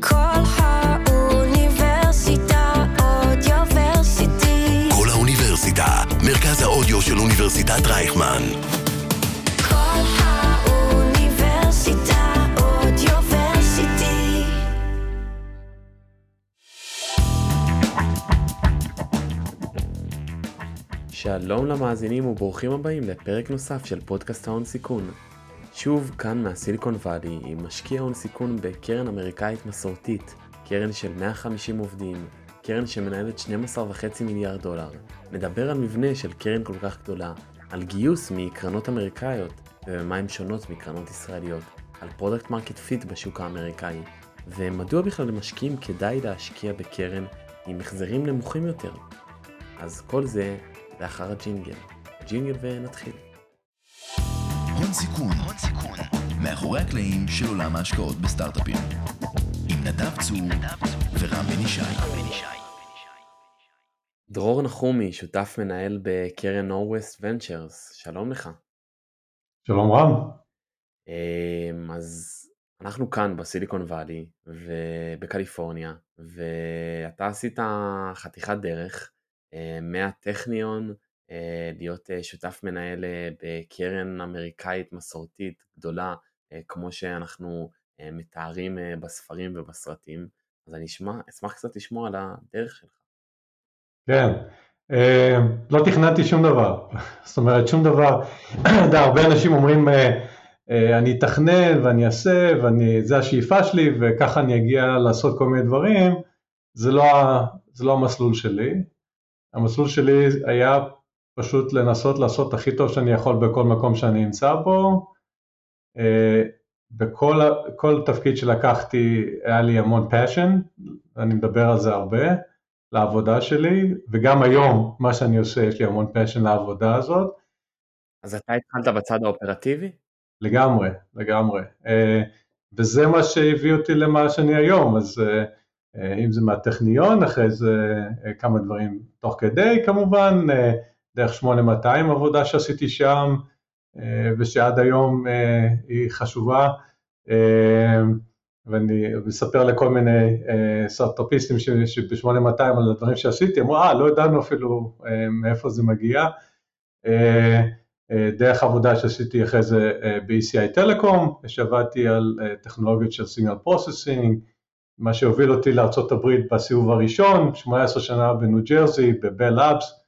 כל האוניברסיטה אודיוורסיטי. כל האוניברסיטה, מרכז האודיו של אוניברסיטת רייכמן. כל האוניברסיטה אודיוורסיטי. שלום למאזינים וברוכים הבאים לפרק נוסף של פודקאסט ההון סיכון. שוב כאן מהסיליקון וואלי עם משקיע הון סיכון בקרן אמריקאית מסורתית, קרן של 150 עובדים, קרן שמנהלת 12.5 מיליארד דולר. נדבר על מבנה של קרן כל כך גדולה, על גיוס מקרנות אמריקאיות ובמה הן שונות מקרנות ישראליות, על product market fit בשוק האמריקאי, ומדוע בכלל למשקיעים כדאי להשקיע בקרן עם החזרים נמוכים יותר. אז כל זה לאחר הג'ינגל. ג'ינגל ונתחיל. הון סיכון, הון סיכון, מאחורי הקלעים של עולם ההשקעות בסטארט-אפים. עם נדב צור ורם בן ישי. דרור נחומי, שותף מנהל בקרן נורווסט ונצ'רס, שלום לך. שלום רם. אמ, אז אנחנו כאן בסיליקון וואלי ובקליפורניה, ואתה עשית חתיכת דרך אה, מהטכניון להיות אה, שותף מנהל בקרן אמריקאית מסורתית גדולה, כמו שאנחנו מתארים בספרים ובסרטים. אז אני אשמע, אשמח קצת לשמוע על הדרך שלך. כן, לא תכננתי שום דבר, זאת אומרת שום דבר, הרבה אנשים אומרים אני אתכנן ואני אעשה וזה השאיפה שלי וככה אני אגיע לעשות כל מיני דברים, זה לא, זה לא המסלול שלי, המסלול שלי היה פשוט לנסות לעשות הכי טוב שאני יכול בכל מקום שאני נמצא בו. אה, בכל תפקיד שלקחתי היה לי המון passion, אני מדבר על זה הרבה, לעבודה שלי, וגם היום מה שאני עושה יש לי המון passion לעבודה הזאת. אז אתה התחלת בצד האופרטיבי? לגמרי, לגמרי. אה, וזה מה שהביא אותי למה שאני היום, אז אה, אם זה מהטכניון, אחרי זה כמה דברים תוך כדי כמובן, דרך 8200 עבודה שעשיתי שם, ושעד היום היא חשובה, ואני מספר לכל מיני סטארט-אפיסטים שב-8200 על הדברים שעשיתי, אמרו, אה, לא ידענו אפילו מאיפה זה מגיע. דרך עבודה שעשיתי אחרי זה ב-ECI טלקום, שעבדתי על טכנולוגיות של signal processing, מה שהוביל אותי לארה"ב בסיבוב הראשון, 18 שנה בניו ג'רזי, ב Bell Labs, אה,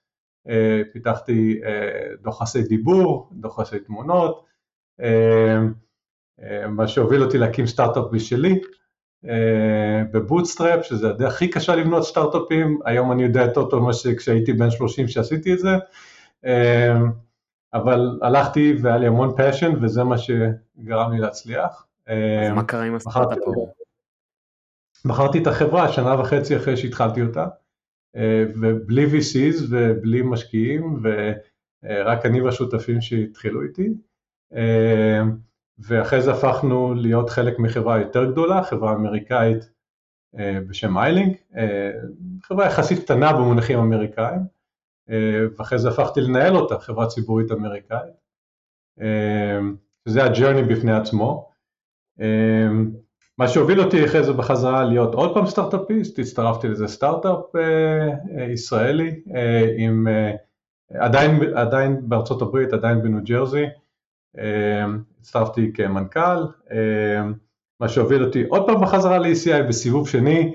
פיתחתי אה, דוחסי דיבור, דוחסי תמונות, אה, מה שהוביל אותי להקים סטארט-אפ בשלי, ב bootstrap, שזה הדרך הכי קשה לבנות סטארט-אפים, היום אני יודע יותר טוב ממה שכשהייתי בן 30 שעשיתי את זה, אבל הלכתי והיה לי המון פשן וזה מה שגרם לי להצליח. אז מה קרה עם הסטארט-אפ? מכרתי את החברה שנה וחצי אחרי שהתחלתי אותה, אה, ובלי VCs ובלי משקיעים, ורק אני והשותפים שהתחילו איתי, אה, ואחרי זה הפכנו להיות חלק מחברה יותר גדולה, חברה אמריקאית אה, בשם איילינג, חברה יחסית קטנה במונחים אמריקאים, ואחרי זה הפכתי לנהל אותה, חברה ציבורית אמריקאית, שזה הג'רני בפני עצמו. מה שהוביל אותי אחרי זה בחזרה להיות עוד פעם סטארט-אפיסט, הצטרפתי לזה סטארט-אפ אה, אה, ישראלי, אה, עם, אה, עדיין, עדיין בארצות הברית, עדיין בניו ג'רזי, אה, הצטרפתי כמנכ"ל, אה, מה שהוביל אותי עוד פעם בחזרה ל-ECI בסיבוב שני,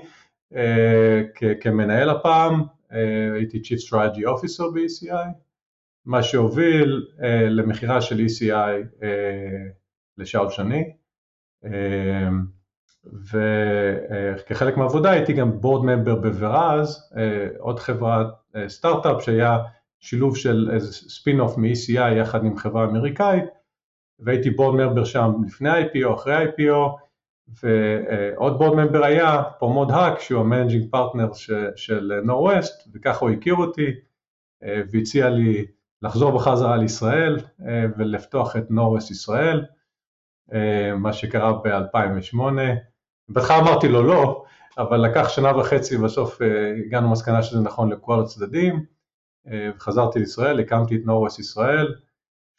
אה, כמנהל הפעם, אה, הייתי Chief Strategy Officer ב-ECI, מה שהוביל אה, למכירה של ECI אה, לשאול שני. אה, וכחלק מהעבודה הייתי גם board member בוראז, עוד חברת אה, סטארט-אפ שהיה שילוב של איזה ספין אוף מ-ECI יחד עם חברה אמריקאית, והייתי board member שם לפני ה-IPO, אחרי ה-IPO, ועוד board member היה פרומוד האק שהוא ה managing partner של נורווסט, וככה הוא הכיר אותי אה, והציע לי לחזור בחזרה לישראל אה, ולפתוח את נורווסט ישראל, מה שקרה ב-2008. בהתחלה אמרתי לו לא, אבל לקח שנה וחצי ובסוף אה, הגענו למסקנה שזה נכון לכל הצדדים. אה, חזרתי לישראל, הקמתי את נורווסט ישראל,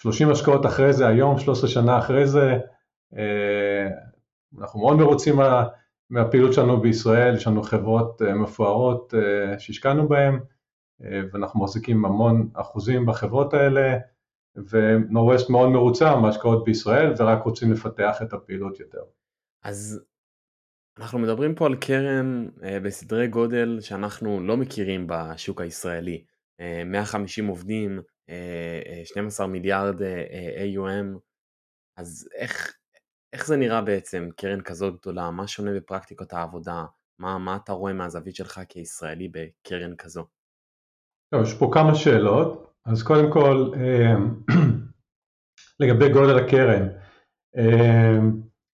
30 השקעות אחרי זה, היום 13 שנה אחרי זה, אה, אנחנו מאוד מרוצים מה, מהפעילות שלנו בישראל, יש לנו חברות מפוארות שהשקענו בהן, ואנחנו מחזיקים המון אחוזים בחברות האלה, ונורווסט מאוד מרוצה מהשקעות בישראל, ורק רוצים לפתח את הפעילות יותר. אז אנחנו מדברים פה על קרן בסדרי גודל שאנחנו לא מכירים בשוק הישראלי. 150 עובדים, 12 מיליארד AUM, אז איך, איך זה נראה בעצם, קרן כזאת גדולה? מה שונה בפרקטיקות העבודה? מה, מה אתה רואה מהזווית שלך כישראלי בקרן כזו? טוב, יש פה כמה שאלות. אז קודם כל, לגבי גודל הקרן,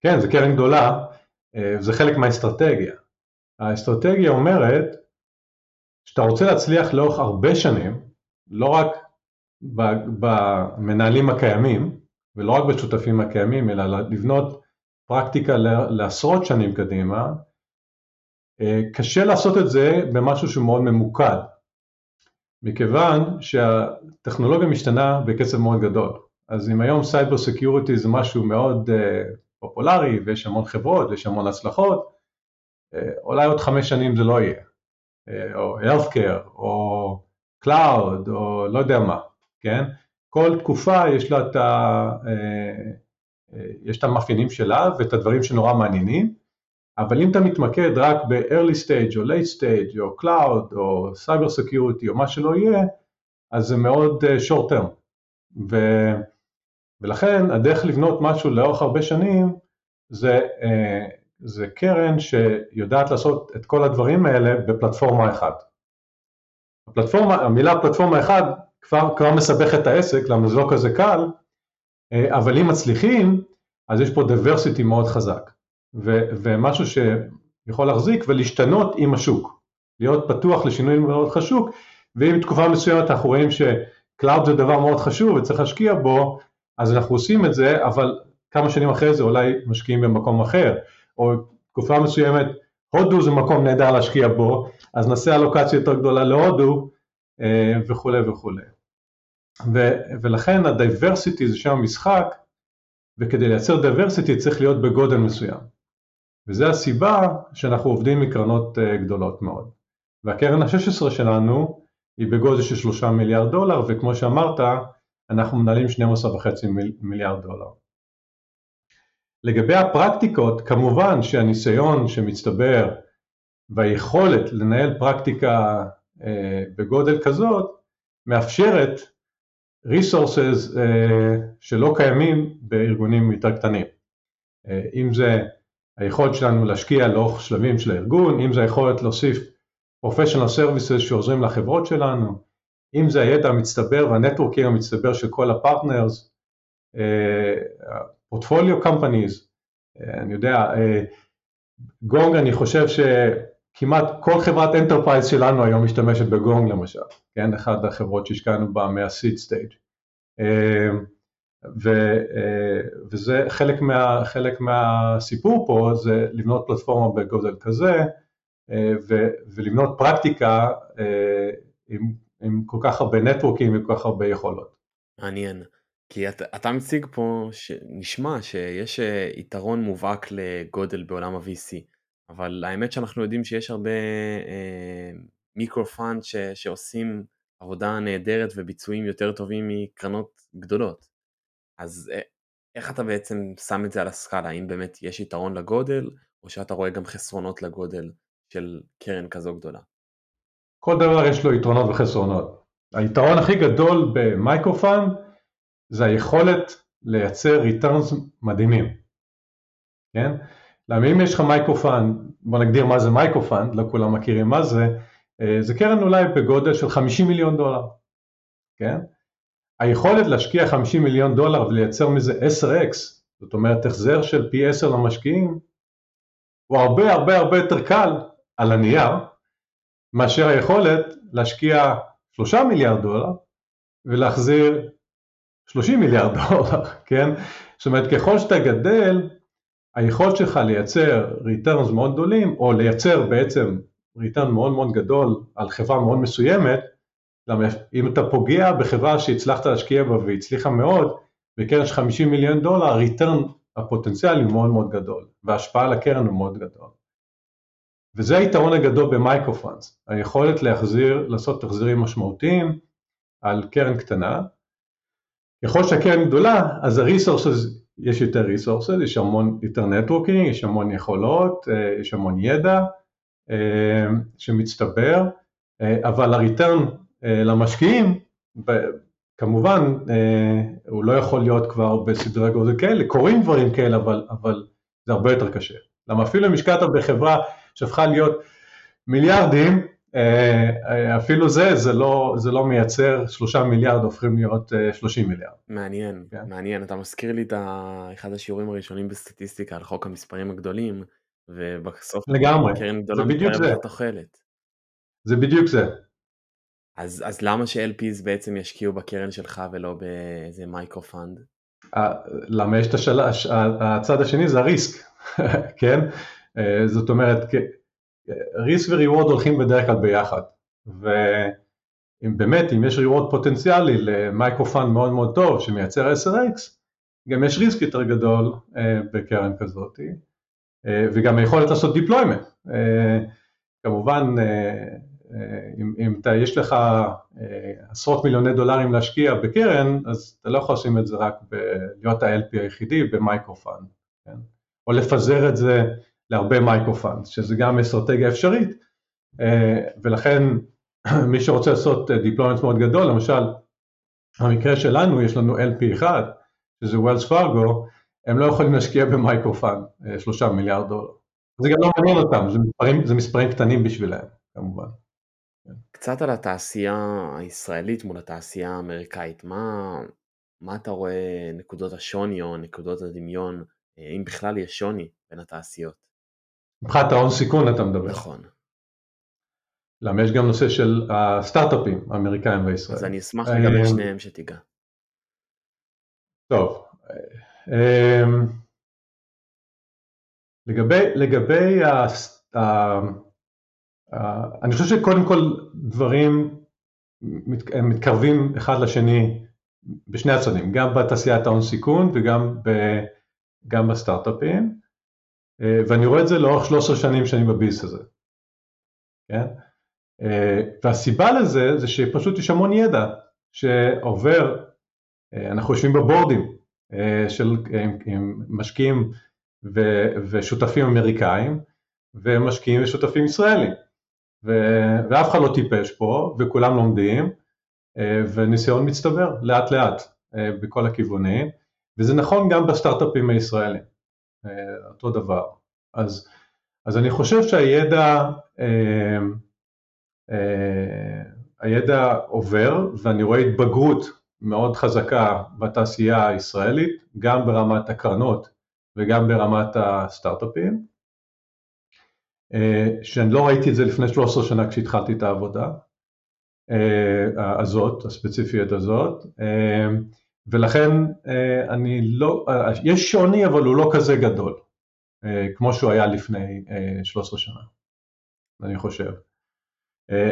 כן, זו קרן גדולה, אה, זה חלק מהאסטרטגיה. האסטרטגיה אומרת שאתה רוצה להצליח לאורך הרבה שנים, לא רק במנהלים הקיימים, ולא רק בשותפים הקיימים, אלא לבנות פרקטיקה לעשרות שנים קדימה, אה, קשה לעשות את זה במשהו שהוא מאוד ממוקד, מכיוון שהטכנולוגיה משתנה בקצב מאוד גדול. אז אם היום cyber security זה משהו מאוד אה, פופולרי ויש המון חברות ויש המון הצלחות, uh, אולי עוד חמש שנים זה לא יהיה, uh, או healthcare, או cloud, או לא יודע מה, כן? כל תקופה יש לה את, ה, אה, אה, יש את המאפיינים שלה ואת הדברים שנורא מעניינים, אבל אם אתה מתמקד רק ב-early stage או late stage או cloud או cyber security או מה שלא יהיה, אז זה מאוד אה, short term. ו, ולכן הדרך לבנות משהו לאורך הרבה שנים זה, זה קרן שיודעת לעשות את כל הדברים האלה בפלטפורמה אחת. הפלטפורמה, המילה פלטפורמה אחת כבר, כבר מסבך את העסק, למה זה לא כזה קל, אה, אבל אם מצליחים, אז יש פה diversity מאוד חזק, ו, ומשהו שיכול להחזיק ולהשתנות עם השוק, להיות פתוח לשינויים מאוד חשוב, ואם תקופה מסוימת אנחנו רואים שקלאוד זה דבר מאוד חשוב וצריך להשקיע בו, אז אנחנו עושים את זה, אבל כמה שנים אחרי זה אולי משקיעים במקום אחר, או תקופה מסוימת הודו זה מקום נהדר להשקיע בו, אז נעשה אלוקציה יותר גדולה להודו אה, וכולי וכולי. ו- ולכן ה diversity זה שם המשחק, וכדי לייצר diversity צריך להיות בגודל מסוים. וזו הסיבה שאנחנו עובדים מקרנות אה, גדולות מאוד. והקרן ה-16 שלנו היא בגודל של 3 מיליארד דולר, וכמו שאמרת, אנחנו מנהלים 12.5 מיל- מיליארד דולר. לגבי הפרקטיקות, כמובן שהניסיון שמצטבר והיכולת לנהל פרקטיקה uh, בגודל כזאת, מאפשרת resources uh, שלא קיימים בארגונים יותר קטנים. Uh, אם זה היכולת שלנו להשקיע לאורך שלבים של הארגון, אם זה היכולת להוסיף professional services שעוזרים לחברות שלנו, אם זה הידע המצטבר וה networking המצטבר של כל ה partners, portfolio אה, companies, אני יודע, גונג אני חושב שכמעט כל חברת enterprise שלנו היום משתמשת בגונג למשל, כן, אחת החברות שהשקענו בה ו, אה, וזה חלק, מה, חלק מהסיפור פה, זה לבנות פלטפורמה בגודל כזה, אה, ולבנות פרקטיקה אה, עם, עם כל כך הרבה נטוורקים וכל כך הרבה יכולות. מעניין. כי אתה, אתה מציג פה, נשמע שיש יתרון מובהק לגודל בעולם ה-VC, אבל האמת שאנחנו יודעים שיש הרבה אה, מיקרו פאנד שעושים עבודה נהדרת וביצועים יותר טובים מקרנות גדולות. אז אה, איך אתה בעצם שם את זה על הסקאלה? האם באמת יש יתרון לגודל, או שאתה רואה גם חסרונות לגודל של קרן כזו גדולה? כל דבר יש לו יתרונות וחסרונות. היתרון הכי גדול ב micro fund זה היכולת לייצר returns מדהימים, כן? למה אם יש לך micro fund, בוא נגדיר מה זה micro fund, לא כולם מכירים מה זה, אה, זה קרן אולי בגודל של 50 מיליון דולר, כן? היכולת להשקיע 50 מיליון דולר ולייצר מזה 10x, זאת אומרת החזר של פי 10 למשקיעים, הוא הרבה הרבה הרבה יותר קל על הנייר, מאשר היכולת להשקיע 3 מיליארד דולר ולהחזיר 30 מיליארד דולר, כן? זאת אומרת ככל שאתה גדל, היכולת שלך לייצר returns מאוד גדולים, או לייצר בעצם ריטרן מאוד מאוד גדול על חברה מאוד מסוימת, למה אם אתה פוגע בחברה שהצלחת להשקיע בה והצליחה מאוד, בקרן של 50 מיליון דולר, ה return הפוטנציאל הוא מאוד מאוד גדול, וההשפעה על הקרן הוא מאוד גדול. וזה היתרון הגדול ב micro funds, היכולת להחזיר, לעשות תחזירים משמעותיים על קרן קטנה. ככל שהקרן גדולה, אז ה-resources, יש יותר resources, יש המון יותר networking, יש המון יכולות, אה, יש המון ידע אה, שמצטבר, אה, אבל ה-return למשקיעים, כמובן, הוא לא יכול להיות כבר בסדרי גודל כאלה, קורים דברים כאלה, אבל, אבל זה הרבה יותר קשה. למה אפילו אם השקעת בחברה שהפכה להיות מיליארדים, אה, אה, אפילו זה, זה לא, זה לא מייצר שלושה מיליארד הופכים להיות אה, שלושים מיליארד. מעניין, כן? מעניין, אתה מזכיר לי את אחד השיעורים הראשונים בסטטיסטיקה על חוק המספרים הגדולים, ובסוף לגמרי, זה בדיוק זה. התוחלת. זה בדיוק זה. אז, אז למה ש-LPs בעצם ישקיעו בקרן שלך ולא באיזה micro fund? למה יש את השל... הצד השני זה ה risk, כן? אה, זאת אומרת, risk ו reward הולכים בדרך כלל ביחד, ואם באמת, אם יש reward פוטנציאלי ל micro fund מאוד מאוד טוב שמייצר 10x, גם יש risk יותר גדול אה, בקרן כזאת, אה, וגם היכולת לעשות deployment. כמובן, אם, אם אתה, יש לך עשרות מיליוני דולרים להשקיע בקרן, אז אתה לא יכול לשים את זה רק בלהיות ה-LP היחידי ב micro fund, כן? או לפזר את זה להרבה micro funds, שזה גם אסטרטגיה אפשרית, אה, ולכן מי שרוצה לעשות deployment מאוד גדול, למשל, במקרה שלנו יש לנו LP אחד, שזה Wells Fargo, הם לא יכולים להשקיע ב micro fund, אה, שלושה מיליארד דולר. זה גם לא מעניין אותם, זה מספרים, זה מספרים קטנים בשבילם, כמובן. קצת על התעשייה הישראלית מול התעשייה האמריקאית, מה, מה אתה רואה נקודות השוני או נקודות הדמיון, אה, אם בכלל יש שוני בין התעשיות? מבחינת ההון סיכון אתה מדבר. נכון. למה יש גם נושא של הסטארט-אפים האמריקאים וישראל. אז אני אשמח לגבי אה, שניהם שתיגע. טוב, אה, לגבי, לגבי ה... אני חושב שקודם כל דברים מתקרבים אחד לשני בשני הצדדים, גם בתעשיית ההון סיכון וגם ב, גם בסטארט-אפים. אה, ואני רואה את זה לאורך 13 שנים שאני בביס הזה, כן? אה, והסיבה לזה זה שפשוט יש המון ידע שעובר, אה, אנחנו יושבים בבורדים של עם, עם משקיעים ו, ושותפים אמריקאים ומשקיעים ושותפים ישראלים ו, ואף אחד לא טיפש פה וכולם לומדים וניסיון מצטבר לאט לאט בכל הכיוונים וזה נכון גם בסטארט-אפים הישראלים אותו דבר. אז, אז אני חושב שהידע אה, אה, הידע עובר ואני רואה התבגרות מאוד חזקה בתעשייה הישראלית, גם ברמת הקרנות וגם ברמת הסטארט-אפים, שאני לא ראיתי את זה לפני 13 שנה כשהתחלתי את העבודה הזאת, הספציפית הזאת, ולכן אה, אני לא, אה, יש שוני אבל הוא לא כזה גדול, אה, כמו שהוא היה לפני 13 שנה, אני חושב.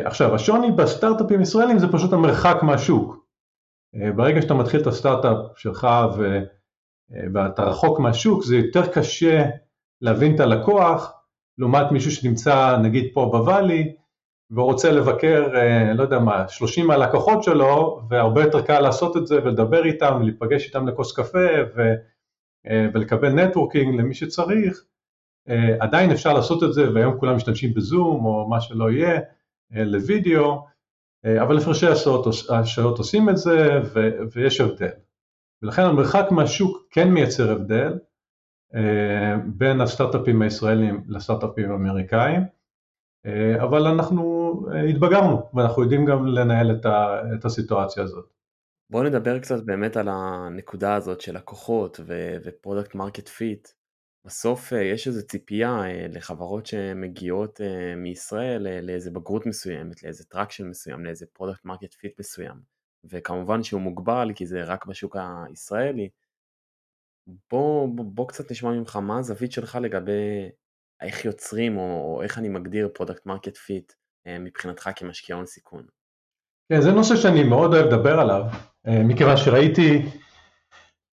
עכשיו, השוני בסטארט-אפים ישראלים זה פשוט המרחק מהשוק. ברגע שאתה מתחיל את הסטארט-אפ שלך ו, ואתה רחוק מהשוק, זה יותר קשה להבין את הלקוח, לעומת מישהו שנמצא נגיד פה בוואלי, והוא רוצה לבקר, אה, לא יודע מה, 30 מהלקוחות שלו, והרבה יותר קל לעשות את זה ולדבר איתם, להיפגש איתם לכוס קפה ו, אה, ולקבל נטוורקינג למי שצריך, אה, עדיין אפשר לעשות את זה, והיום כולם משתמשים בזום או מה שלא יהיה, לוידאו, אבל הפרשי השעות עושים את זה ו, ויש הבדל. ולכן המרחק מהשוק כן מייצר הבדל בין הסטארט-אפים הישראלים לסטארט-אפים האמריקאים. אה, אבל אנחנו אה, התבגרנו ואנחנו יודעים גם לנהל את, ה, את הסיטואציה הזאת. בואו נדבר קצת באמת על הנקודה הזאת של לקוחות ו product market fit. בסוף אה, יש איזו ציפייה לחברות שמגיעות מישראל לאיזה בגרות מסוימת, לאיזה traction מסוים, לאיזה product market fit מסוים. וכמובן שהוא מוגבל כי זה רק בשוק הישראלי. בוא, בוא, בוא קצת נשמע ממך מה הזווית שלך לגבי איך יוצרים או איך אני מגדיר product market fit מבחינתך כמשקיע הון סיכון? כן, זה נושא שאני מאוד אוהב לדבר עליו, אה, מכיוון שראיתי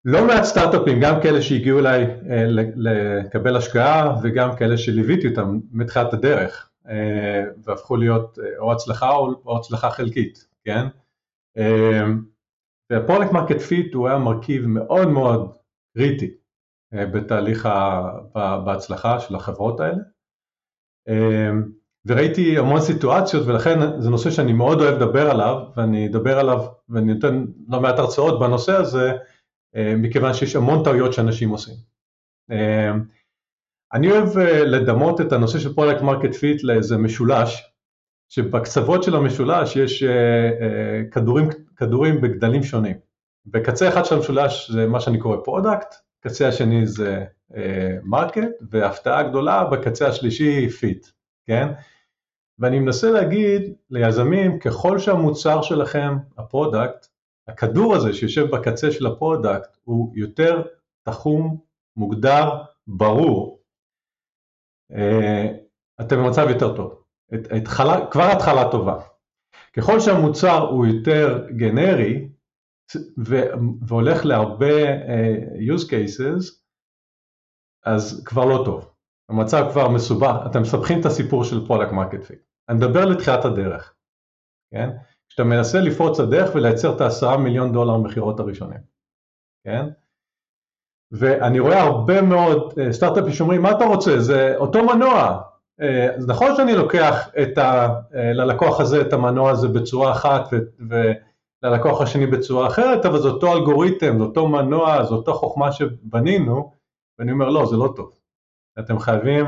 לא מעט סטארט-אפים, גם כאלה שהגיעו אליי אה, לקבל השקעה וגם כאלה שליוויתי אותם מתחילת הדרך אה, והפכו להיות או הצלחה או, או הצלחה חלקית, כן? וה product market fit הוא היה מרכיב מאוד מאוד קריטי בתהליך בהצלחה של החברות האלה וראיתי המון סיטואציות ולכן זה נושא שאני מאוד אוהב לדבר עליו ואני אדבר עליו ואני נותן לא מעט הרצאות בנושא הזה אה, מכיוון שיש המון טעויות שאנשים עושים. אה, אני אוהב אה, לדמות את הנושא של product market fit לאיזה משולש, שבקצוות של המשולש יש כדורים, כדורים בגדלים שונים. בקצה אחד של המשולש זה מה שאני קורא product, קצה השני זה market, והפתעה גדולה בקצה השלישי fit, כן? ואני מנסה להגיד ליזמים, ככל שהמוצר שלכם, ה product, הכדור הזה שיושב בקצה של ה product הוא יותר תחום, מוגדר, ברור. אה, אתם במצב יותר טוב. את, התחלה, כבר התחלה טובה. ככל שהמוצר הוא יותר גנרי והולך להרבה uh, use cases, אז כבר לא טוב. המצב כבר מסובך, אתם מסבכים את הסיפור של product market fit. אני מדבר לתחילת הדרך, כן? כשאתה מנסה לפרוץ לדרך ולייצר את העשרה מיליון דולר מכירות הראשונים, כן? ואני רואה הרבה מאוד אה, סטארט-אפים שאומרים מה אתה רוצה זה אותו מנוע אז נכון שאני לוקח ה, אה, ללקוח הזה את המנוע הזה בצורה אחת וללקוח השני בצורה אחרת אבל זה אותו אלגוריתם, זה אותו מנוע, זה אותו חוכמה שבנינו ואני אומר לא זה לא טוב אתם חייבים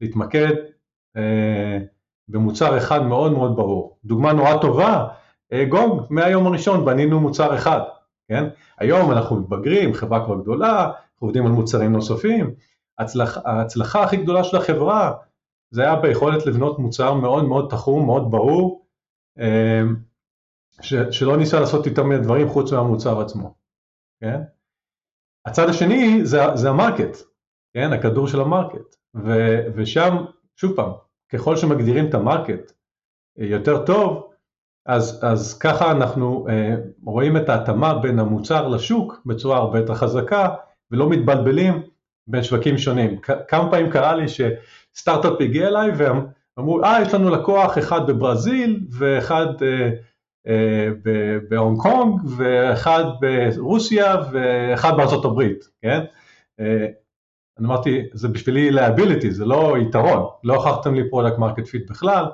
להתמקד במוצר אחד מאוד מאוד ברור. דוגמה נורא טובה, אה, גונג, מהיום הראשון בנינו מוצר אחד, כן? היום אנחנו מתבגרים, חברה כבר גדולה, עובדים על מוצרים נוספים, הצלח, ההצלחה הכי גדולה של החברה זה היה ביכולת לבנות מוצר מאוד מאוד תחום, מאוד ברור, אה, ש, שלא ניסה לעשות יותר מיני דברים חוץ מהמוצר עצמו, כן? הצד השני זה, זה ה market, כן? הכדור של ה market, ו, ושם, שוב פעם, ככל שמגדירים את ה market אה, יותר טוב, אז, אז ככה אנחנו אה, רואים את ההתאמה בין המוצר לשוק בצורה הרבה יותר חזקה ולא מתבלבלים בין שווקים שונים. כמה פעמים קרה לי שסטארט-אפ הגיע אליי והם אמרו, אה, יש לנו לקוח אחד בברזיל ואחד אה, בהונג קונג ואחד ברוסיה ואחד בארצות הברית, כן? אה, אני אמרתי, זה בשבילי liability, זה לא יתרון, לא הוכחתם לי product market fit בכלל,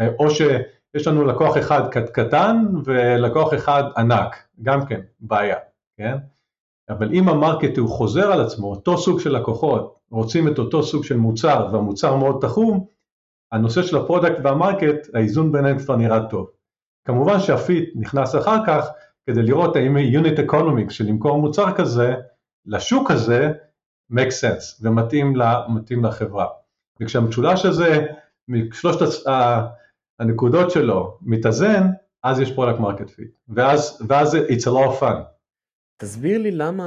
אה, או שיש לנו לקוח אחד קטן ולקוח אחד ענק, גם כן, בעיה, כן? אבל אם ה market הוא חוזר על עצמו, אותו סוג של לקוחות, רוצים את אותו סוג של מוצר והמוצר מאוד תחום, הנושא של ה product וה market, האיזון ביניהם כבר נראה טוב. כמובן שה fit נכנס אחר כך כדי לראות האם unit economics של למכור מוצר כזה לשוק הזה make sense ומתאים לחברה. וכשהמשולש הזה, משלושת הנקודות שלו מתאזן, אז יש product market fit, ואז, ואז it's a lot of fun. תסביר לי למה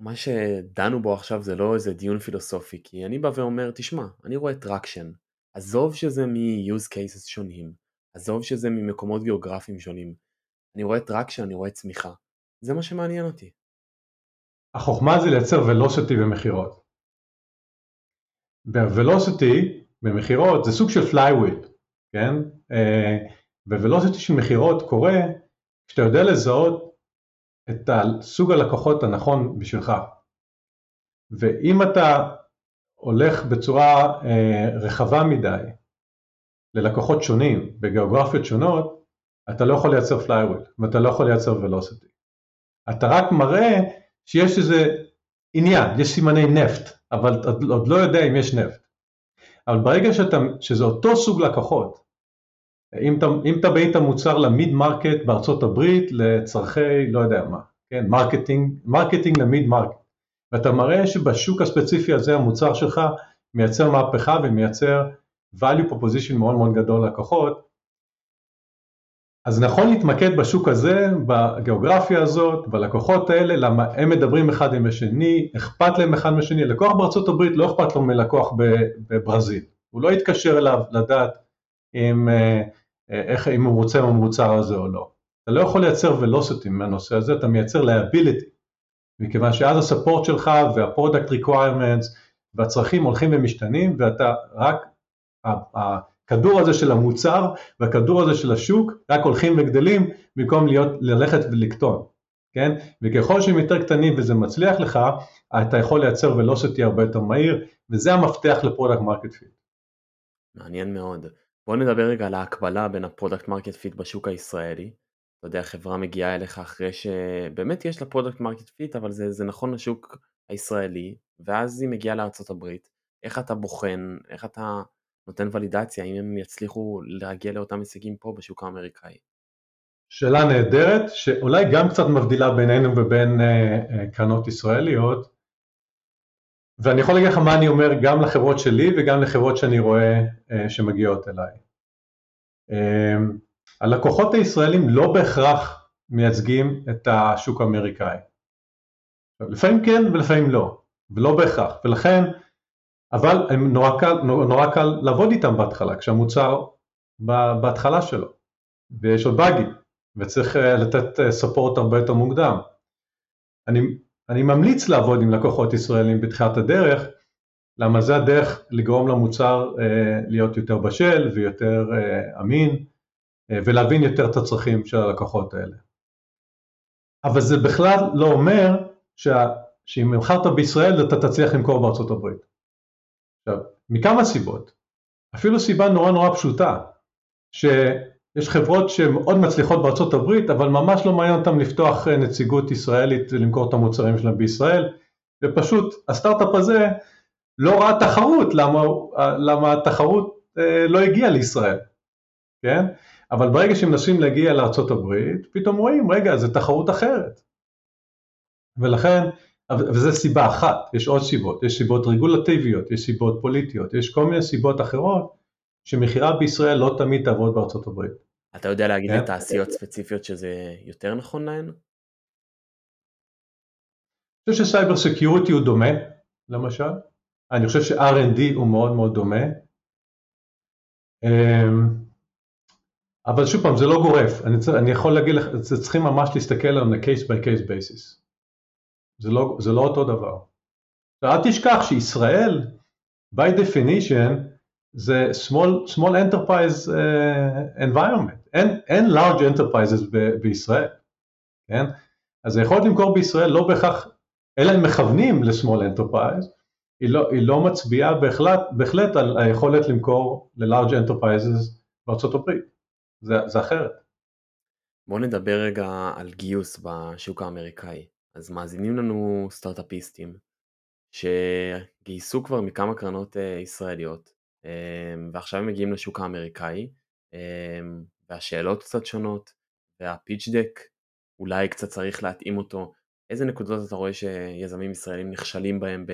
מה שדנו בו עכשיו זה לא איזה דיון פילוסופי, כי אני בא ואומר, תשמע, אני רואה traction, עזוב שזה מ-use cases שונים, עזוב שזה ממקומות גיאוגרפיים שונים, אני רואה traction, אני רואה צמיחה, זה מה שמעניין אותי. החוכמה זה לייצר velocity במכירות. וה velocity במכירות זה סוג של flywheel, כן? velocity של מכירות קורה כשאתה יודע לזהות את סוג הלקוחות הנכון בשבילך. ואם אתה הולך בצורה אה, רחבה מדי ללקוחות שונים בגיאוגרפיות שונות, אתה לא יכול לייצר flywheel ואתה לא יכול לייצר velocity. אתה רק מראה שיש איזה עניין, יש סימני נפט, אבל אתה עוד לא יודע אם יש נפט. אבל ברגע שאתה, שזה אותו סוג לקוחות, אם אם מביאים את המוצר ל mid market בארצות הברית לצרכי לא יודע מה, כן, marketing, marketing ל mid market, ואתה מראה שבשוק הספציפי הזה המוצר שלך מייצר מהפכה ומייצר value proposition מאוד מאוד גדול ללקוחות, אז נכון להתמקד בשוק הזה, בגיאוגרפיה הזאת, בלקוחות האלה, למה הם מדברים אחד עם השני, אכפת להם אחד מהשני, לקוח בארצות הברית לא אכפת לו מלקוח בברזיל, הוא לא יתקשר אליו לדעת אם, אה, איך, אם הוא רוצה במוצר הזה או לא. אתה לא יכול לייצר velocity מהנושא הזה, אתה מייצר liability, מכיוון שאז ה support שלך וה-product requirements והצרכים הולכים ומשתנים ואתה רק, הכדור הזה של המוצר והכדור הזה של השוק רק הולכים וגדלים במקום להיות, ללכת ולקטון, כן? וככל שהם יותר קטנים וזה מצליח לך, אתה יכול לייצר velocity הרבה יותר מהיר, וזה המפתח ל product market fit. מעניין מאוד. בוא נדבר רגע על ההקבלה בין הפרודקט מרקט פיט בשוק הישראלי. אתה יודע, חברה מגיעה אליך אחרי שבאמת יש לה product market fit, אבל זה, זה נכון לשוק הישראלי, ואז היא מגיעה הברית. איך אתה בוחן, איך אתה נותן ולידציה, אם הם יצליחו להגיע לאותם הישגים פה בשוק האמריקאי? שאלה נהדרת, שאולי גם קצת מבדילה בינינו ובין uh, uh, קרנות ישראליות, ואני יכול להגיד לך מה אני אומר גם לחברות שלי וגם לחברות שאני רואה uh, שמגיעות אליי. Uh, הלקוחות הישראלים לא בהכרח מייצגים את השוק האמריקאי. לפעמים כן ולפעמים לא, ולא בהכרח, ולכן, אבל הם נורא קל, נורא קל לעבוד איתם בהתחלה, כשהמוצר בהתחלה שלו, ויש עוד באגים, וצריך אה, לתת ספורט הרבה יותר מוקדם. אני, אני ממליץ לעבוד עם לקוחות ישראלים בתחילת הדרך, למה זה הדרך לגרום למוצר אה, להיות יותר בשל ויותר אה, אמין, אה, ולהבין יותר את הצרכים של הלקוחות האלה. אבל זה בכלל לא אומר שה, שאם המכרת בישראל אתה תצליח למכור בארצות הברית. עכשיו, מכמה סיבות, אפילו סיבה נורא נורא פשוטה, שיש חברות שמאוד מצליחות בארצות הברית, אבל ממש לא מעניין אותן לפתוח אה, נציגות ישראלית ולמכור את המוצרים שלהם בישראל, ופשוט הסטארט-אפ הזה לא ראה תחרות, למה, למה התחרות אה, לא הגיעה לישראל, כן? אבל ברגע שמנסים להגיע לארה"ב, פתאום רואים, רגע, זו תחרות אחרת. ולכן, וזו סיבה אחת, יש עוד סיבות, יש סיבות רגולטיביות, יש סיבות פוליטיות, יש כל מיני סיבות אחרות שמכירה בישראל לא תמיד תעבוד בארצות הברית. אתה יודע להגיד לי כן? ספציפיות שזה יותר נכון להן? אני חושב ש cyber security הוא דומה, למשל. אני חושב ש-R&D הוא מאוד מאוד דומה. אמ, אבל שוב פעם, זה לא גורף, אני, צר, אני יכול להגיד לך, צריכים ממש להסתכל על ה-case by case basis. זה לא, זה לא אותו דבר. ואל תשכח שישראל, by definition, זה small, small enterprise uh, environment, אין, אין large enterprises ב, בישראל, כן? אז היכולת למכור בישראל לא בהכרח, אלא אם מכוונים ל-small enterprise, היא לא, היא לא מצביעה בהחלט, בהחלט על היכולת למכור ל-large enterprises בארצות הברית. זה, זה אחרת. בואו נדבר רגע על גיוס בשוק האמריקאי. אז מאזינים לנו סטארט-אפיסטים שגייסו כבר מכמה קרנות uh, ישראליות um, ועכשיו הם מגיעים לשוק האמריקאי um, והשאלות קצת שונות והפיץ' דק אולי קצת צריך להתאים אותו. איזה נקודות אתה רואה שיזמים ישראלים נכשלים בהם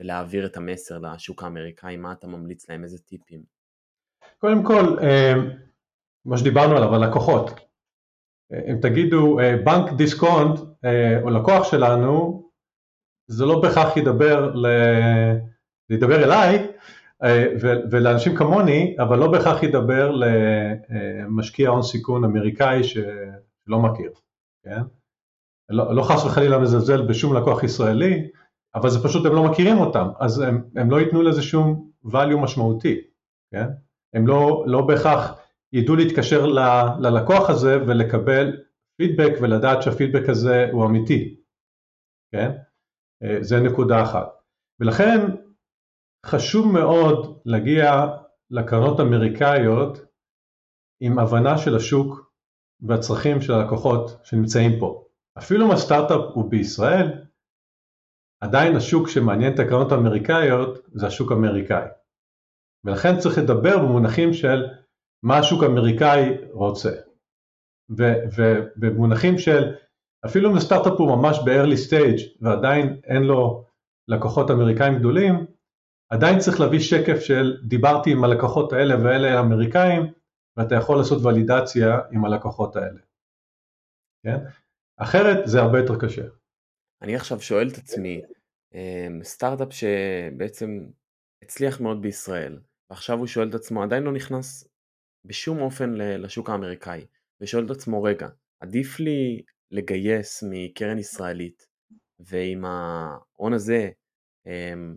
בלהעביר את המסר לשוק האמריקאי? מה אתה ממליץ להם? איזה טיפים? קודם כל, מה שדיברנו עליו, הלקוחות. אם תגידו בנק דיסקונט או לקוח שלנו, זה לא בהכרח ידבר, ל... ידבר אליי ולאנשים כמוני, אבל לא בהכרח ידבר למשקיע הון סיכון אמריקאי שלא מכיר, כן? לא, לא חס וחלילה מזלזל בשום לקוח ישראלי, אבל זה פשוט הם לא מכירים אותם, אז הם, הם לא ייתנו לזה שום value משמעותי, כן? הם לא, לא בהכרח ידעו להתקשר ל, ללקוח הזה ולקבל פידבק ולדעת שהפידבק הזה הוא אמיתי, כן? אה, זה נקודה אחת. ולכן חשוב מאוד להגיע לקרנות אמריקאיות עם הבנה של השוק והצרכים של הלקוחות שנמצאים פה. אפילו אם הסטארט-אפ הוא בישראל, עדיין השוק שמעניין את הקרנות האמריקאיות זה השוק האמריקאי. ולכן צריך לדבר במונחים של מה השוק האמריקאי רוצה. ובמונחים של אפילו אם סטארט-אפ הוא ממש ב-early stage ועדיין אין לו לקוחות אמריקאים גדולים, עדיין צריך להביא שקף של דיברתי עם הלקוחות האלה ואלה האמריקאים ואתה יכול לעשות ולידציה עם הלקוחות האלה. כן? אחרת זה הרבה יותר קשה. אני עכשיו שואל את עצמי, אמ, סטארט-אפ שבעצם הצליח מאוד בישראל, ועכשיו הוא שואל את עצמו, עדיין לא נכנס בשום אופן לשוק האמריקאי, ושואל את עצמו רגע, עדיף לי לגייס מקרן ישראלית ועם ההון הזה אמ,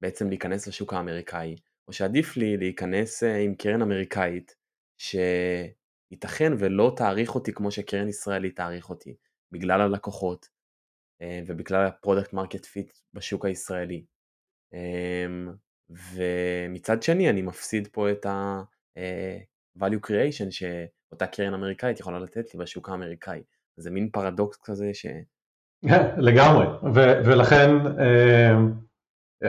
בעצם להיכנס לשוק האמריקאי, או שעדיף לי להיכנס אה, עם קרן אמריקאית שייתכן ולא תעריך אותי כמו שקרן ישראלית תעריך אותי, בגלל הלקוחות אה, ובגלל ה product market fit בשוק הישראלי. אמ, ומצד שני אני מפסיד פה את ה-value creation שאותה קרן אמריקאית יכולה לתת לי בשוק האמריקאי. זה מין פרדוקס כזה ש... לגמרי, ו- ולכן אה,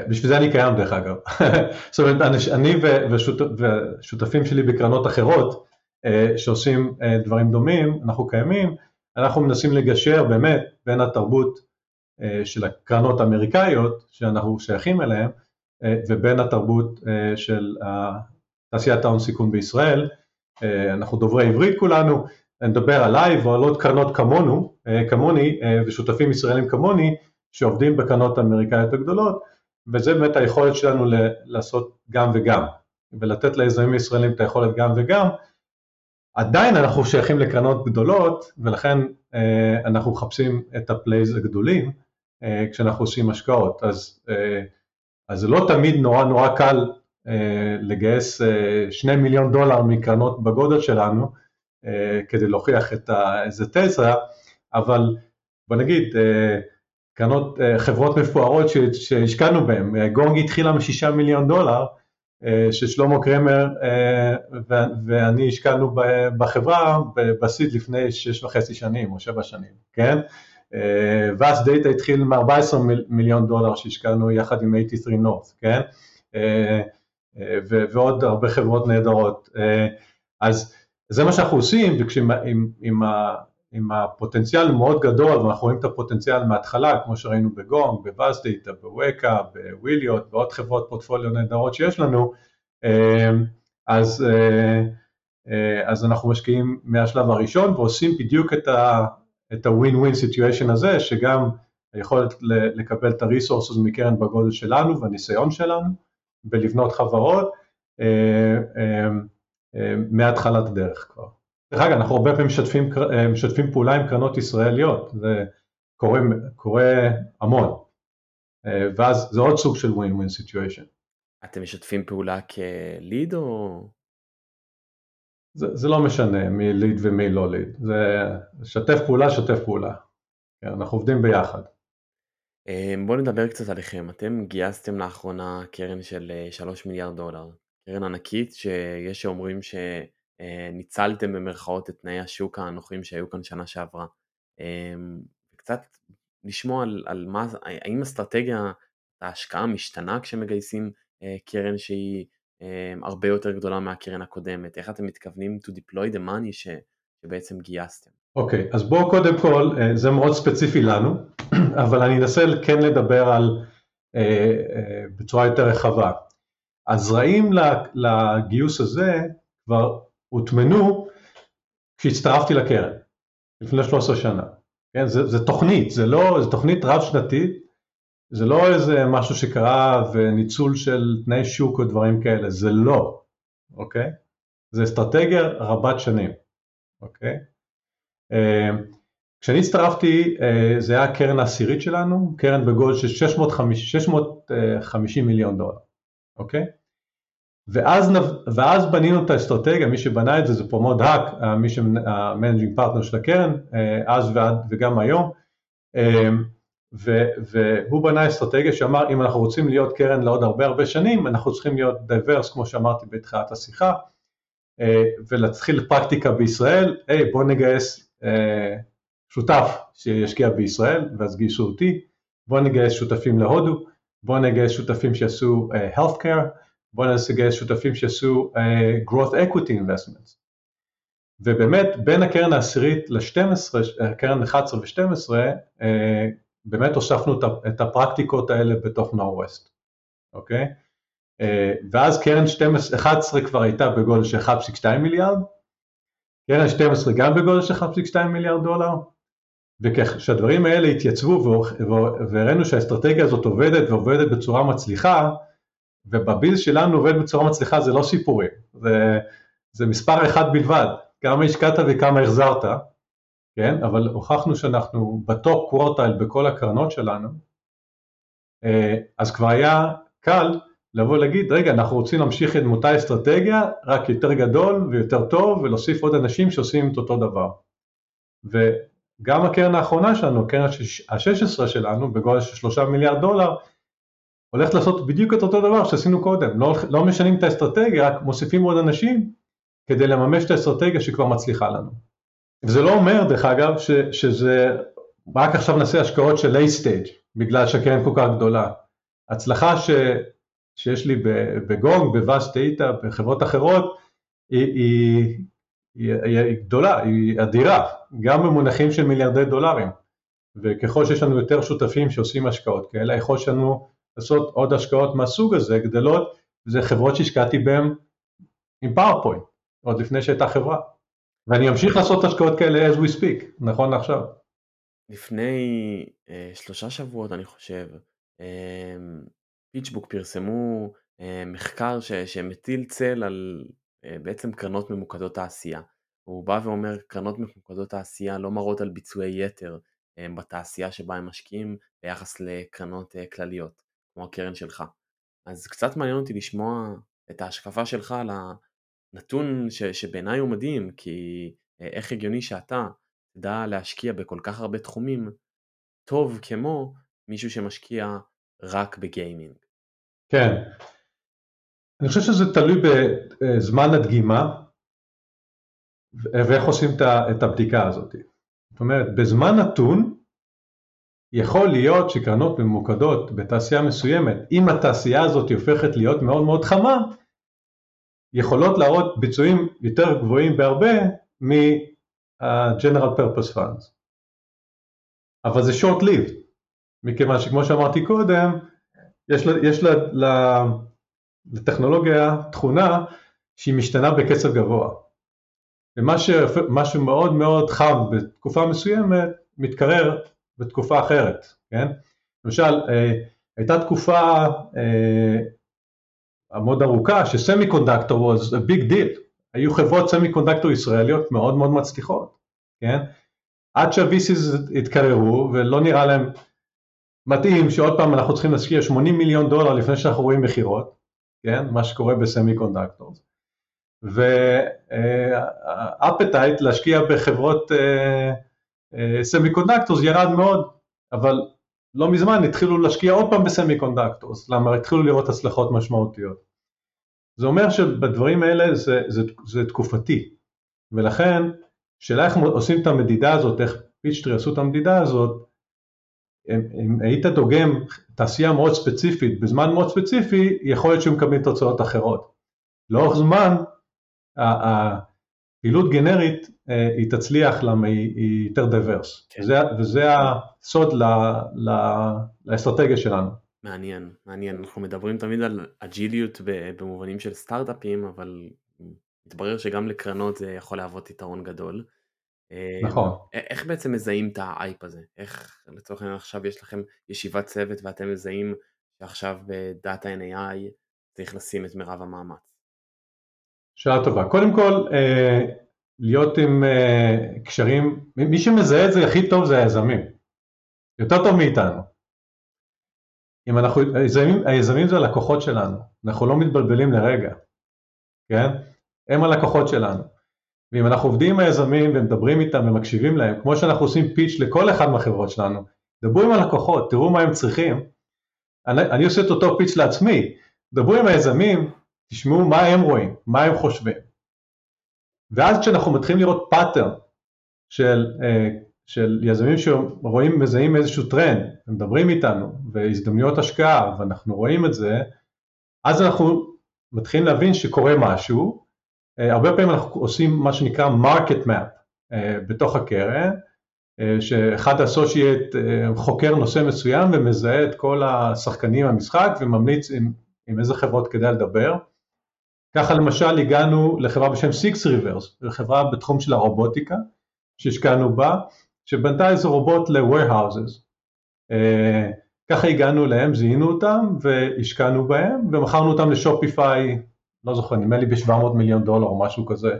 בשביל זה אני קיים דרך אגב. זאת אומרת, אני ושותפים שלי בקרנות אחרות אה, שעושים אה, דברים דומים, אנחנו קיימים, אנחנו מנסים לגשר באמת בין התרבות של הקרנות האמריקאיות שאנחנו שייכים אליהן ובין התרבות של תעשיית ההון סיכון בישראל. אנחנו דוברי עברית כולנו, נדבר עליי ועל עוד קרנות כמונו, אה, כמוני אה, ושותפים ישראלים כמוני שעובדים בקרנות האמריקאיות הגדולות וזה באמת היכולת שלנו לעשות גם וגם ולתת ליזמים ישראלים את היכולת גם וגם. עדיין אנחנו שייכים לקרנות גדולות ולכן אה, אנחנו מחפשים את ה plays הגדולים כשאנחנו עושים השקעות. אז, אז זה לא תמיד נורא נורא קל לגייס שני מיליון דולר מקרנות בגודל שלנו אה, כדי להוכיח את איזה תזה, אבל בוא נגיד, אה, קרנות, אה, חברות מפוארות שהשקענו בהן, גונג התחילה משישה מיליון דולר, ששלמה קרמר ואני השקענו בחברה בסיד לפני שש וחצי שנים או שבע שנים, כן? ואז דאטה התחיל מ-14 מיליון דולר שהשקענו יחד עם 83 North, כן? ועוד הרבה חברות נהדרות. אז זה מה שאנחנו עושים, ועם עם, עם, עם הפוטנציאל מאוד גדול, ואנחנו רואים את הפוטנציאל מההתחלה, כמו שראינו בגונג, בבאסדאטה, בווקה, בוויליוט, ועוד חברות פורטפוליו נהדרות שיש לנו, אמ, אז, אה, אה, אז אנחנו משקיעים מהשלב הראשון ועושים בדיוק את ה-win-win situation הזה, שגם היכולת לקבל את ה-resources מקרן בגודל שלנו והניסיון שלנו, בלבנות חברות, אה, אמ, מהתחלת הדרך כבר. דרך אגב, אנחנו הרבה פעמים משתפים, משתפים פעולה עם קרנות ישראליות, זה קורה, קורה המון, ואז זה עוד סוג של win-win situation. אתם משתפים פעולה כליד או... זה, זה לא משנה מי ליד ומי לא ליד, זה שתף פעולה, שתף פעולה, כן, אנחנו עובדים ביחד. בואו נדבר קצת עליכם, אתם גייסתם לאחרונה קרן של 3 אה, מיליארד דולר, קרן ענקית שיש שאומרים שניצלתם במרכאות את תנאי השוק הנוחים שהיו כאן שנה שעברה. אמ, קצת לשמוע על, על מה, האם אסטרטגיה ההשקעה משתנה כשמגייסים אה, קרן שהיא אמ, הרבה יותר גדולה מהקרן הקודמת, איך אתם מתכוונים to deploy the money ש, שבעצם גייסתם? אוקיי, okay, אז בואו קודם כל, אה, זה מאוד ספציפי לנו, אבל אני אנסה כן לדבר על, אה, בצורה יותר רחבה. הזרעים לגיוס הזה כבר הוטמנו כשהצטרפתי לקרן, לפני 13 שנה. כן, זה, זה תוכנית, זה לא, זה תוכנית רב שנתית, זה לא איזה משהו שקרה וניצול של תנאי שוק או דברים כאלה, זה לא, אוקיי? זה אסטרטגיה רבת שנים, אוקיי? אה, כשאני הצטרפתי אה, זה היה הקרן העשירית שלנו, קרן בגודל של 650, 650 מיליון דולר. אוקיי? ואז, ואז בנינו את האסטרטגיה, מי שבנה את זה זה פרומוד האק, מי שה managing partner של הקרן, אה, אז ועד, וגם היום, אה, ו, והוא בנה אסטרטגיה שאמר אם אנחנו רוצים להיות קרן לעוד הרבה הרבה שנים, אנחנו צריכים להיות diverse כמו שאמרתי בתחילת השיחה, אה, ולהתחיל פרקטיקה בישראל, היי בוא נגייס שותף שישקיע בישראל, ואז גייסו אותי, בוא נגייס שותפים להודו, בואו נגייס שותפים שיעשו uh, healthcare, בואו נגייס שותפים שיעשו uh, growth equity investments. ובאמת בין הקרן העשירית ל-12, הקרן 11 ו-12, uh, באמת הוספנו את הפרקטיקות האלה בתוך נור-ווסט, אוקיי? Uh, ואז קרן 12, 11 כבר הייתה בגודל של 1.2 מיליארד, קרן 12 גם בגודל של 1.2 מיליארד דולר, וכשהדברים האלה התייצבו והראינו שהאסטרטגיה הזאת עובדת ועובדת בצורה מצליחה, ובביז שלנו עובד בצורה מצליחה זה לא סיפורים, זה, זה מספר אחד בלבד, כמה השקעת וכמה החזרת, כן? אבל הוכחנו שאנחנו בטופ קוורטייל בכל הקרנות שלנו, אה, אז כבר היה קל לבוא להגיד, רגע, אנחנו רוצים להמשיך עם אותה אסטרטגיה, רק יותר גדול ויותר טוב, ולהוסיף עוד אנשים שעושים את אותו דבר. וגם הקרן האחרונה שלנו, הקרן ה-16 שלנו, בגודל של 3 מיליארד דולר, הולכת לעשות בדיוק את אותו דבר שעשינו קודם, לא, לא משנים את האסטרטגיה, רק מוסיפים עוד אנשים כדי לממש את האסטרטגיה שכבר מצליחה לנו. וזה לא אומר, דרך אגב, ש, שזה רק עכשיו נעשה השקעות של late stage, בגלל שהקרן כל כך גדולה. הצלחה ש, שיש לי בגונג, בוואסט דאטה, בחברות אחרות, היא, היא, היא, היא גדולה, היא אדירה, גם במונחים של מיליארדי דולרים. וככל שיש לנו יותר שותפים שעושים השקעות כאלה, יכול שלנו לעשות עוד השקעות מהסוג הזה גדלות, זה חברות שהשקעתי בהן עם PowerPoint, עוד לפני שהייתה חברה. ואני אמשיך לעשות השקעות כאלה as we speak, נכון לעכשיו. לפני אה, שלושה שבועות אני חושב, אה, פיצ'בוק פרסמו אה, מחקר ש, שמטיל צל על אה, בעצם קרנות ממוקדות תעשייה. הוא בא ואומר קרנות ממוקדות תעשייה לא מראות על ביצועי יתר אה, בתעשייה שבה הם משקיעים ביחס לקרנות אה, כלליות, כמו הקרן שלך. אז קצת מעניין אותי לשמוע את ההשקפה שלך על הנתון ש, שבעיניי הוא מדהים, כי אה, איך הגיוני שאתה תדע להשקיע בכל כך הרבה תחומים טוב כמו מישהו שמשקיע רק בגיימינג. כן, אני חושב שזה תלוי בזמן הדגימה ואיך עושים את הבדיקה הזאת. זאת אומרת, בזמן נתון יכול להיות שקרנות ממוקדות בתעשייה מסוימת, אם התעשייה הזאת הופכת להיות מאוד מאוד חמה, יכולות להראות ביצועים יותר גבוהים בהרבה מ-General Purpose Funds. אבל זה short lived, מכיוון שכמו שאמרתי קודם, יש, לה, יש לה, לה, לטכנולוגיה תכונה שהיא משתנה בקצב גבוה. ומה שמאוד מאוד חם בתקופה מסוימת, מתקרר בתקופה אחרת, כן? למשל, אה, הייתה תקופה אה, מאוד ארוכה ש semiconductor was a big deal, היו חברות semiconductor ישראליות מאוד מאוד מצליחות, כן? עד שה-VCs התקררו ולא נראה להם מתאים שעוד פעם אנחנו צריכים להשקיע 80 מיליון דולר לפני שאנחנו רואים מכירות, כן? מה שקורה ב semiconductor. וה appetite להשקיע בחברות semiconductors ירד מאוד, אבל לא מזמן התחילו להשקיע עוד פעם ב semiconductors, למה התחילו לראות הצלחות משמעותיות. זה אומר שבדברים האלה זה, זה, זה תקופתי, ולכן שאלה איך עושים את המדידה הזאת, איך פיצ'טרי עשו את המדידה הזאת, אם היית דוגם תעשייה מאוד ספציפית בזמן מאוד ספציפי, יכול להיות שהם מקבלים תוצאות אחרות. לאורך זמן, הפעילות גנרית אה, היא תצליח למה היא, יותר diverse, כן. וזה, וזה הסוד ל, ל, לאסטרטגיה שלנו. מעניין, מעניין, אנחנו מדברים תמיד על אג'יליות במובנים של סטארט-אפים, אבל מתברר שגם לקרנות זה יכול להוות יתרון גדול. אה, נכון. איך בעצם מזהים את האייפ הזה? איך לצורך העניין עכשיו יש לכם ישיבת צוות ואתם מזהים שעכשיו בדאטה NAI צריך לשים את מירב המאמץ? שאלה טובה. קודם כל, אה, להיות עם אה, קשרים, מי שמזהה את זה הכי טוב זה היזמים. יותר טוב מאיתנו. אם אנחנו, היזמים, היזמים זה הלקוחות שלנו, אנחנו לא מתבלבלים לרגע, כן? הם הלקוחות שלנו. ואם אנחנו עובדים עם היזמים ומדברים איתם ומקשיבים להם, כמו שאנחנו עושים פיץ' לכל אחד מהחברות שלנו, דברו עם הלקוחות, תראו מה הם צריכים. אני, אני עושה את אותו פיץ' לעצמי, דברו עם היזמים, תשמעו מה הם רואים, מה הם חושבים. ואז כשאנחנו מתחילים לראות pattern של, אה, של יזמים שרואים, מזהים איזשהו טרנד, ומדברים איתנו, והזדמנויות השקעה, ואנחנו רואים את זה, אז אנחנו מתחילים להבין שקורה משהו, הרבה פעמים אנחנו עושים מה שנקרא market map אה, בתוך הקרן, שאחד ה associate חוקר נושא מסוים ומזהה את כל השחקנים במשחק וממליץ עם, עם איזה חברות כדאי לדבר. ככה למשל הגענו לחברה בשם Six Rivers, חברה בתחום של הרובוטיקה שהשקענו בה, שבנתה איזה רובוט ל-warehouses. אה, ככה הגענו להם, זיהינו אותם והשקענו בהם ומכרנו אותם לשופיפיי, לא זוכר, נדמה לי ב-700 מיליון דולר או משהו כזה,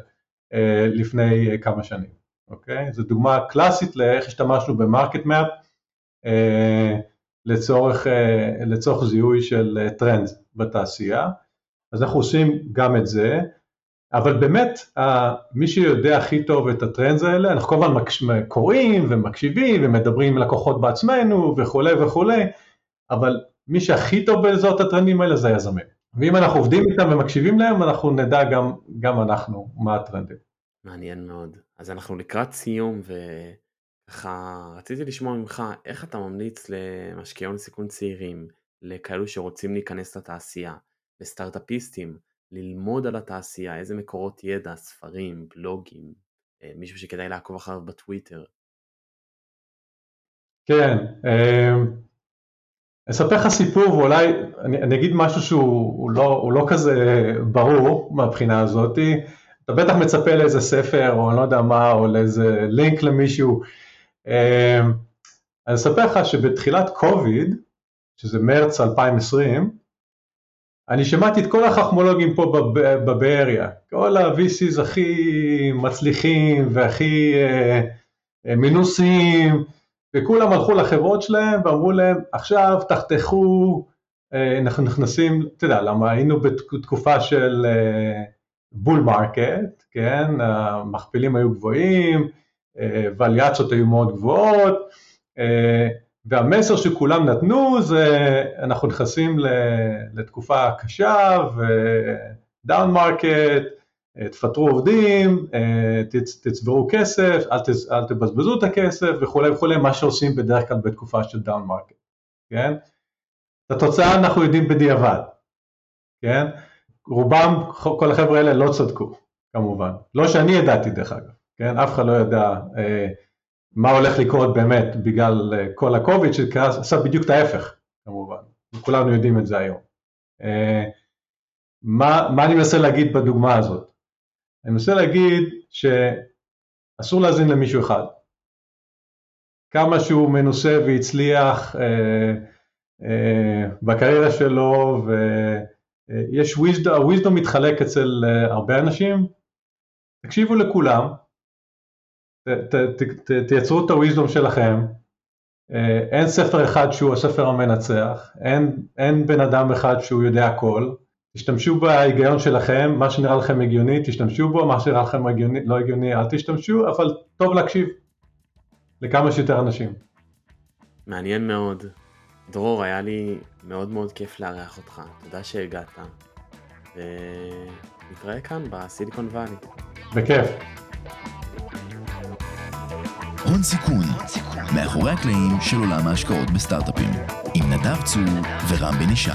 אה, לפני כמה שנים, אוקיי? זו דוגמה קלאסית לאיך השתמשנו במרקט מאפ אה, לצורך, אה, לצורך זיהוי של אה, טרנד בתעשייה. אז אנחנו עושים גם את זה, אבל באמת מי שיודע הכי טוב את הטרנדס האלה, אנחנו כל הזמן קוראים ומקשיבים ומדברים עם לקוחות בעצמנו וכולי וכולי, אבל מי שהכי טוב בלזהות את הטרנדים האלה זה היזמים. ואם אנחנו עובדים איתם ומקשיבים להם, אנחנו נדע גם, גם אנחנו מה הטרנדים. מעניין מאוד. אז אנחנו לקראת סיום, וככה רציתי לשמוע ממך, איך אתה ממליץ למשקיעי הון סיכון צעירים, לכאלו שרוצים להיכנס לתעשייה, לסטארט-אפיסטים, ללמוד על התעשייה, איזה מקורות ידע, ספרים, בלוגים, אה, מישהו שכדאי לעקוב אחריו בטוויטר. כן, אה, אספר לך סיפור ואולי אני, אני אגיד משהו שהוא לא, לא כזה ברור מהבחינה הזאת. אתה בטח מצפה לאיזה ספר או אני לא יודע מה, או לאיזה לינק למישהו. אמ, אני אספר לך שבתחילת קוביד, שזה מרץ 2020, אני שמעתי את כל החכמולוגים פה בבאריה, כל ה-VCs הכי מצליחים והכי אה, אה, מנוסים, וכולם הלכו לחברות שלהם ואמרו להם, עכשיו תחתכו, אה, אנחנו נכנסים, אתה יודע, למה? היינו בתקופה של bull market, כן, המכפילים היו גבוהים, אה, ואליואציות היו מאוד גבוהות, אה, והמסר שכולם נתנו זה אנחנו נכנסים לתקופה קשה ו down market, תפטרו עובדים, אה, תצברו כסף, אל, תז, אל תבזבזו את הכסף וכולי וכולי, מה שעושים בדרך כלל בתקופה של down market, כן? את התוצאה אנחנו יודעים בדיעבד, כן? רובם, כל החבר'ה האלה לא צדקו, כמובן. לא שאני ידעתי דרך אגב, כן? אף אחד לא ידע אה, מה הולך לקרות באמת בגלל אה, כל הקוביד, שעשה בדיוק את ההפך, כמובן. כולנו יודעים את זה היום. אה, מה, מה אני מנסה להגיד בדוגמה הזאת? אני מנסה להגיד שאסור להאזין למישהו אחד. כמה שהוא מנוסה והצליח אה, אה, בקריירה שלו, ו... אה, יש wisdom, הוויזדום מתחלק אצל אה, הרבה אנשים, תקשיבו לכולם, ת, ת, ת, תייצרו את הוויזדום שלכם, אה, אין ספר אחד שהוא הספר המנצח, אין, אין בן אדם אחד שהוא יודע הכל, תשתמשו בהיגיון שלכם, מה שנראה לכם הגיוני תשתמשו בו, מה שנראה לכם הגיוני, לא הגיוני אל תשתמשו, אבל טוב להקשיב לכמה שיותר אנשים. מעניין מאוד. דרור, היה לי מאוד מאוד כיף לארח אותך, תודה שהגעת, ונתראה כאן בסיליקון וואלי. בכיף. הון סיכון, מאחורי הקלעים של עולם ההשקעות בסטארט-אפים, עם נדב צור ורם בן ישי.